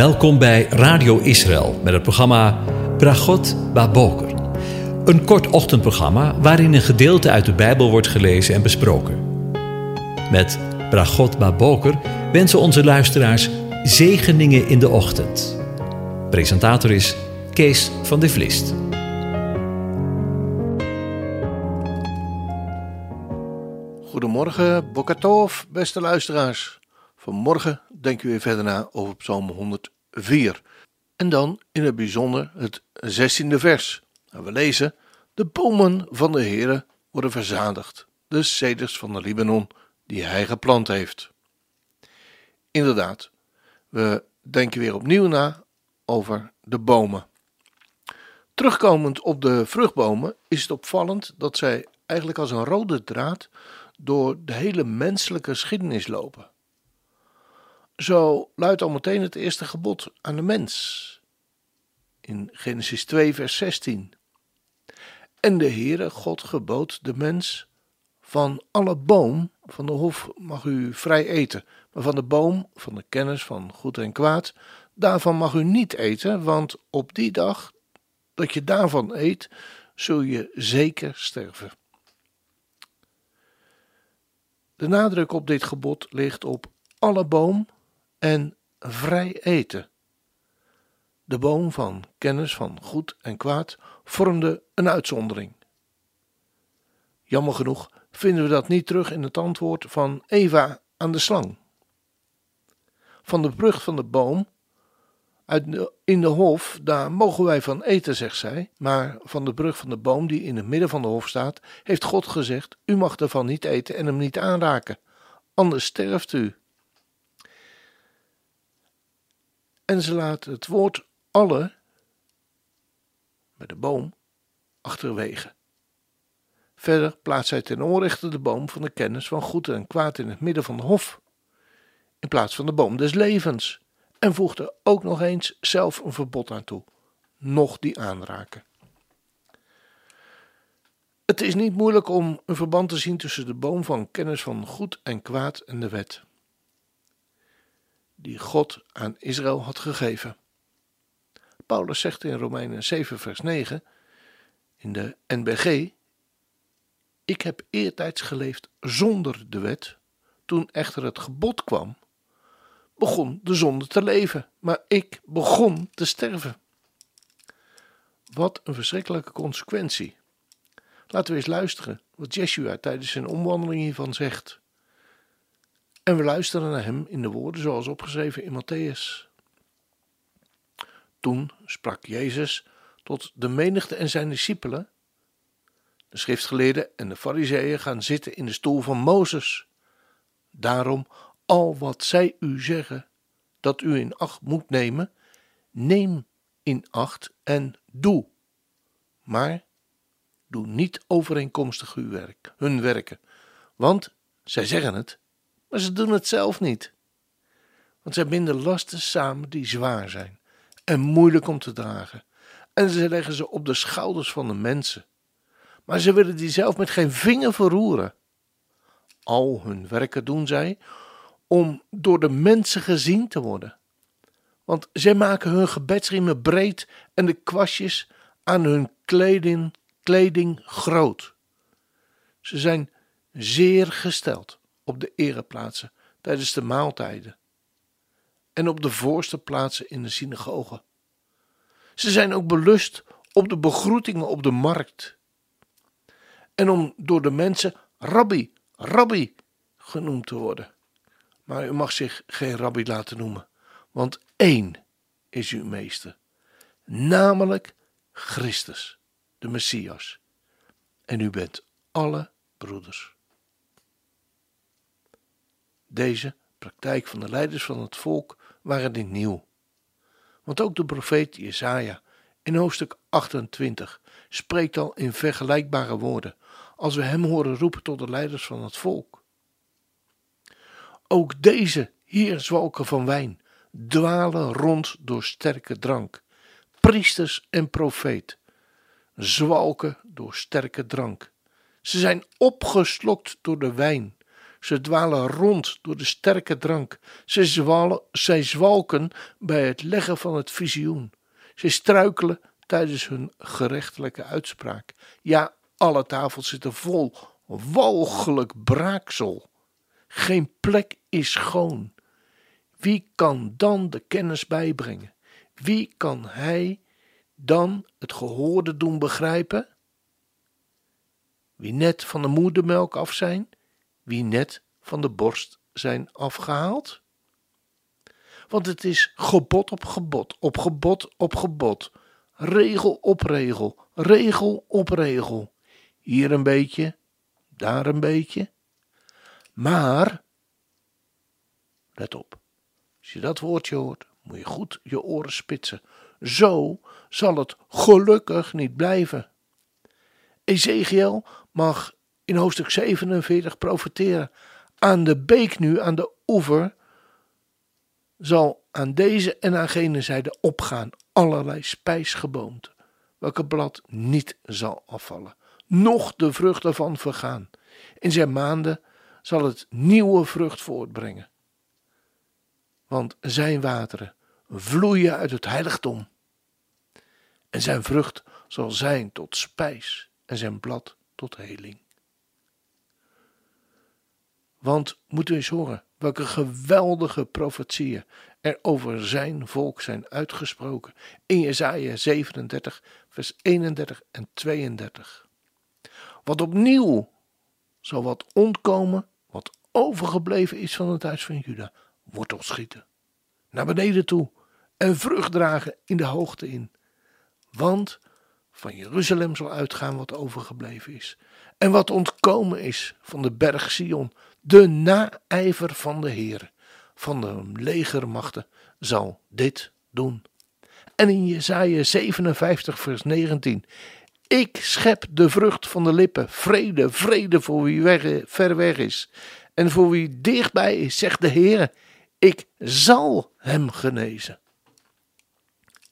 Welkom bij Radio Israël met het programma Bragot Baboker. Een kort ochtendprogramma waarin een gedeelte uit de Bijbel wordt gelezen en besproken. Met Bragot Baboker wensen onze luisteraars zegeningen in de ochtend. Presentator is Kees van de Vlist. Goedemorgen, Bokatov, beste luisteraars. Vanmorgen denken we weer verder na over Psalm 104. En dan in het bijzonder het 16e vers. En we lezen: De bomen van de Heere worden verzadigd, de ceders van de Libanon die hij geplant heeft. Inderdaad, we denken weer opnieuw na over de bomen. Terugkomend op de vruchtbomen is het opvallend dat zij eigenlijk als een rode draad door de hele menselijke geschiedenis lopen. Zo luidt al meteen het eerste gebod aan de mens. In Genesis 2, vers 16. En de Heere God gebood de mens: Van alle boom van de hof mag u vrij eten, maar van de boom van de kennis van goed en kwaad, daarvan mag u niet eten, want op die dag dat je daarvan eet, zul je zeker sterven. De nadruk op dit gebod ligt op alle boom en vrij eten. De boom van kennis van goed en kwaad vormde een uitzondering. Jammer genoeg vinden we dat niet terug in het antwoord van Eva aan de slang. Van de vrucht van de boom uit in de hof, daar mogen wij van eten, zegt zij, maar van de brug van de boom die in het midden van de hof staat, heeft God gezegd: U mag ervan niet eten en hem niet aanraken, anders sterft u. En ze laat het woord alle met de boom achterwege. Verder plaatst zij ten onrechte de boom van de kennis van goed en kwaad in het midden van de hof, in plaats van de boom des levens, en voegt er ook nog eens zelf een verbod aan toe, nog die aanraken. Het is niet moeilijk om een verband te zien tussen de boom van kennis van goed en kwaad en de wet die God aan Israël had gegeven. Paulus zegt in Romeinen 7, vers 9 in de NBG: Ik heb eertijds geleefd zonder de wet. Toen echter het gebod kwam, begon de zonde te leven, maar ik begon te sterven. Wat een verschrikkelijke consequentie. Laten we eens luisteren wat Jeshua tijdens zijn omwandeling hiervan zegt. En we luisteren naar hem in de woorden zoals opgeschreven in Matthäus. Toen sprak Jezus tot de menigte en zijn discipelen. De schriftgeleerden en de fariseeën gaan zitten in de stoel van Mozes. Daarom, al wat zij u zeggen dat u in acht moet nemen, neem in acht en doe. Maar doe niet overeenkomstig uw werk, hun werken, want zij zeggen het, maar ze doen het zelf niet. Want zij binden lasten samen die zwaar zijn en moeilijk om te dragen. En ze leggen ze op de schouders van de mensen. Maar ze willen die zelf met geen vinger verroeren. Al hun werken doen zij om door de mensen gezien te worden. Want zij maken hun gebedsriemen breed en de kwastjes aan hun kleding, kleding groot. Ze zijn zeer gesteld op de ereplaatsen tijdens de maaltijden en op de voorste plaatsen in de synagoge. Ze zijn ook belust op de begroetingen op de markt en om door de mensen rabbi, rabbi genoemd te worden. Maar u mag zich geen rabbi laten noemen, want één is uw meester, namelijk Christus, de Messias. En u bent alle broeders. Deze praktijk van de leiders van het volk waren niet nieuw. Want ook de profeet Jesaja in hoofdstuk 28 spreekt al in vergelijkbare woorden als we hem horen roepen tot de leiders van het volk. Ook deze hier zwalken van wijn, dwalen rond door sterke drank. Priesters en profeet zwalken door sterke drank. Ze zijn opgeslokt door de wijn Ze dwalen rond door de sterke drank. Ze zwalen, zij zwalken bij het leggen van het visioen. Ze struikelen tijdens hun gerechtelijke uitspraak. Ja, alle tafels zitten vol walgelijk braaksel. Geen plek is schoon. Wie kan dan de kennis bijbrengen? Wie kan hij dan het gehoorde doen begrijpen? Wie net van de moedermelk af zijn, wie net van de borst zijn afgehaald? Want het is gebod op gebod, op gebod op gebod, regel op regel, regel op regel. Hier een beetje, daar een beetje. Maar, let op, als je dat woordje hoort, moet je goed je oren spitsen. Zo zal het gelukkig niet blijven. Ezekiel mag in hoofdstuk 47 profeteren. Aan de beek nu, aan de oever, zal aan deze en aan gene zijde opgaan allerlei spijsgeboomte, welke blad niet zal afvallen, noch de vrucht ervan vergaan. In zijn maanden zal het nieuwe vrucht voortbrengen. Want zijn wateren vloeien uit het heiligdom. En zijn vrucht zal zijn tot spijs en zijn blad tot heling. Want moet u eens horen welke geweldige profetieën er over zijn volk zijn uitgesproken in Jesaja 37, vers 31 en 32. Wat opnieuw zal wat ontkomen, wat overgebleven is van het huis van Juda, wortel schieten, naar beneden toe en vrucht dragen in de hoogte in. Want van Jeruzalem zal uitgaan wat overgebleven is. En wat ontkomen is van de berg Sion, de naijver van de Heer, van de legermachten, zal dit doen. En in Jesaja 57 vers 19, ik schep de vrucht van de lippen, vrede, vrede voor wie weg, ver weg is. En voor wie dichtbij is, zegt de Heer, ik zal hem genezen.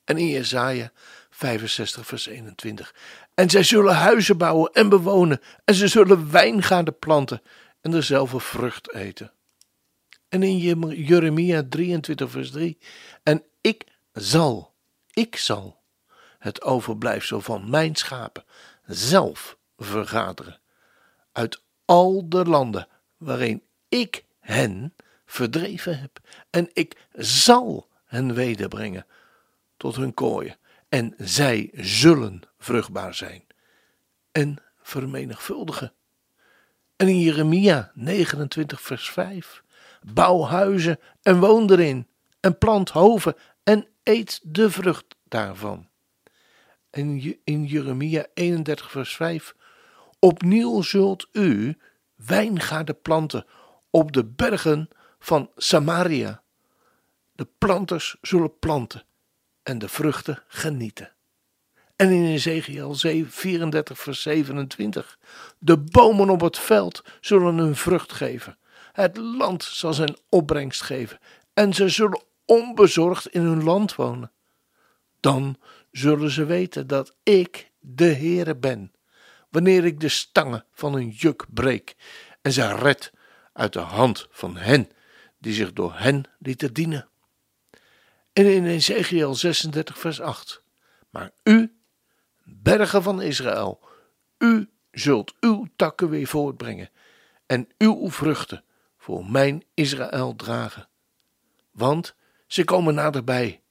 En in Jesaja 65 vers 21. En zij zullen huizen bouwen en bewonen, en ze zullen wijngaarden planten en dezelfde vrucht eten. En in Jeremia 23 vers 3. En ik zal, ik zal het overblijfsel van mijn schapen zelf vergaderen uit al de landen waarin ik hen verdreven heb. En ik zal hen wederbrengen tot hun kooien. En zij zullen vruchtbaar zijn en vermenigvuldigen. En in Jeremia 29, vers 5. Bouw huizen en woon erin, en plant hoven en eet de vrucht daarvan. En in Jeremia 31, vers 5. Opnieuw zult u wijngaarden planten op de bergen van Samaria. De planters zullen planten en de vruchten genieten. En in Ezekiel 34, vers 27. De bomen op het veld zullen hun vrucht geven. Het land zal zijn opbrengst geven. En ze zullen onbezorgd in hun land wonen. Dan zullen ze weten dat ik de Heere ben. Wanneer ik de stangen van hun juk breek en ze red uit de hand van hen die zich door hen lieten dienen. En in Ezekiel 36, vers 8. Maar u, bergen van Israël, u zult uw takken weer voortbrengen en uw vruchten voor mijn Israël dragen. Want ze komen naderbij.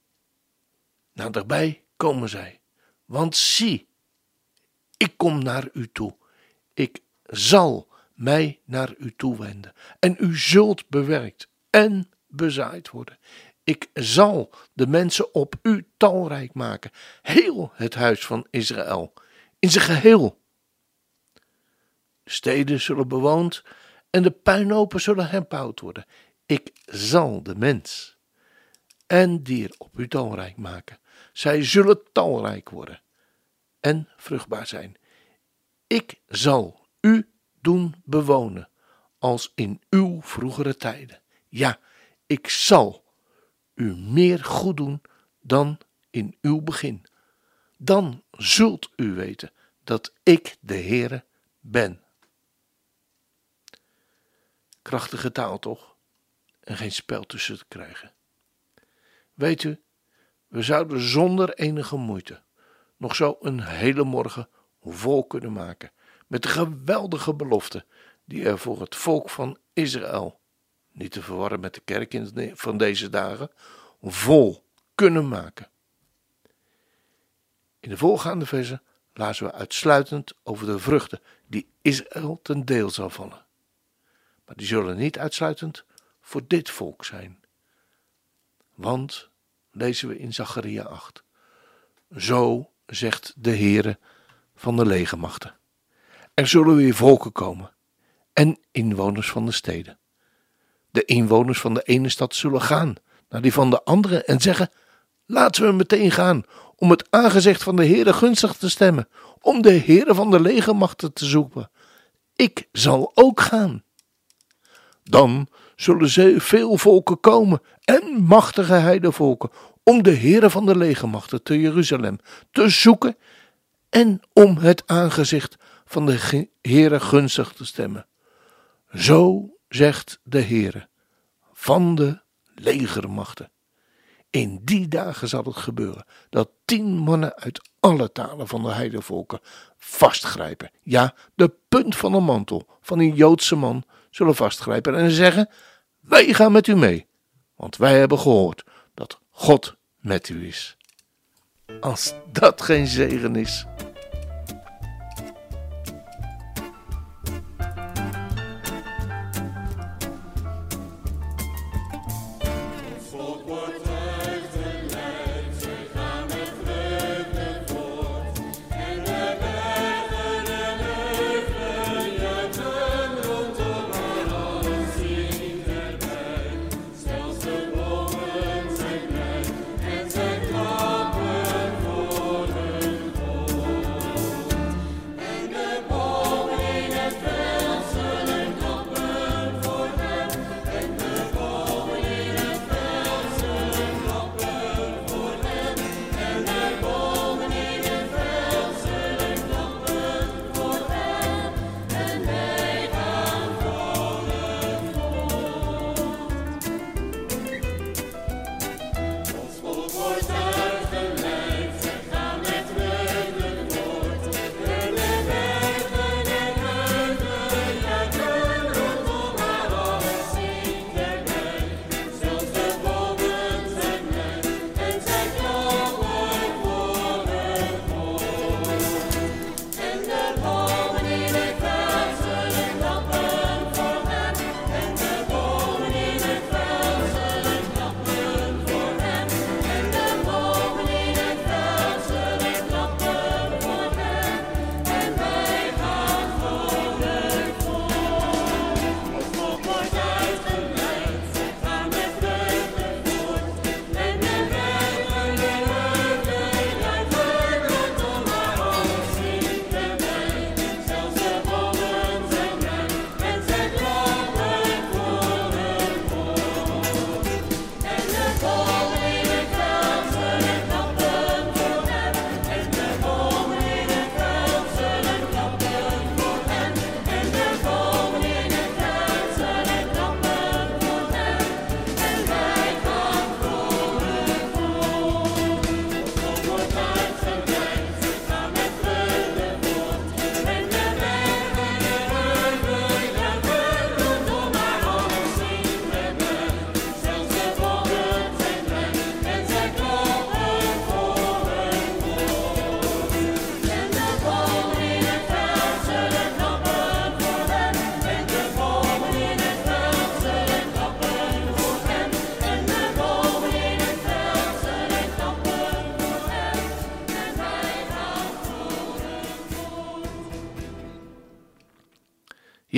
Naderbij komen zij. Want zie, ik kom naar u toe. Ik zal mij naar u toewenden. En u zult bewerkt en bezaaid worden. Ik zal de mensen op u talrijk maken, heel het huis van Israël, in zijn geheel. De steden zullen bewoond en de puinhopen zullen herbouwd worden. Ik zal de mens en dier op u talrijk maken. Zij zullen talrijk worden en vruchtbaar zijn. Ik zal u doen bewonen als in uw vroegere tijden. Ja, ik zal u meer goed doen dan in uw begin. Dan zult u weten dat ik de Heere ben. Krachtige taal toch? En geen spel tussen te krijgen. Weet u, we zouden zonder enige moeite nog zo een hele morgen vol kunnen maken met de geweldige belofte die er voor het volk van Israël, niet te verwarren met de kerk van deze dagen, vol kunnen maken. In de volgaande versen lazen we uitsluitend over de vruchten die Israël ten deel zal vallen. Maar die zullen niet uitsluitend voor dit volk zijn. Want, lezen we in Zacharia 8, zo zegt de Heere van de legermachten. Er zullen weer volken komen en inwoners van de steden. De inwoners van de ene stad zullen gaan naar die van de andere en zeggen: Laten we meteen gaan om het aangezicht van de Heere gunstig te stemmen, om de Heere van de legermachten te zoeken. Ik zal ook gaan. Dan zullen ze veel volken komen en machtige heidevolken om de Heere van de legermachten te Jeruzalem te zoeken en om het aangezicht van de Heere gunstig te stemmen. Zo zegt de Heere van de legermachten. In die dagen zal het gebeuren dat tien mannen uit alle talen van de heidevolken vastgrijpen. Ja, de punt van de mantel van een Joodse man zullen vastgrijpen en zeggen: Wij gaan met u mee, want wij hebben gehoord dat God met u is. Als dat geen zegen is.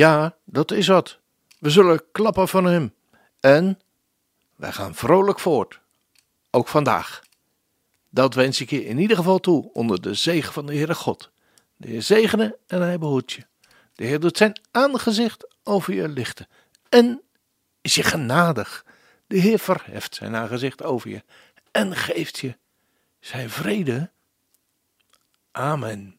Ja, dat is wat. We zullen klappen van hem. En wij gaan vrolijk voort. Ook vandaag. Dat wens ik je in ieder geval toe onder de zegen van de Heere God. De Heer zegene en hij behoedt je. De Heer doet zijn aangezicht over je lichten en is je genadig. De Heer verheft zijn aangezicht over je en geeft je zijn vrede. Amen.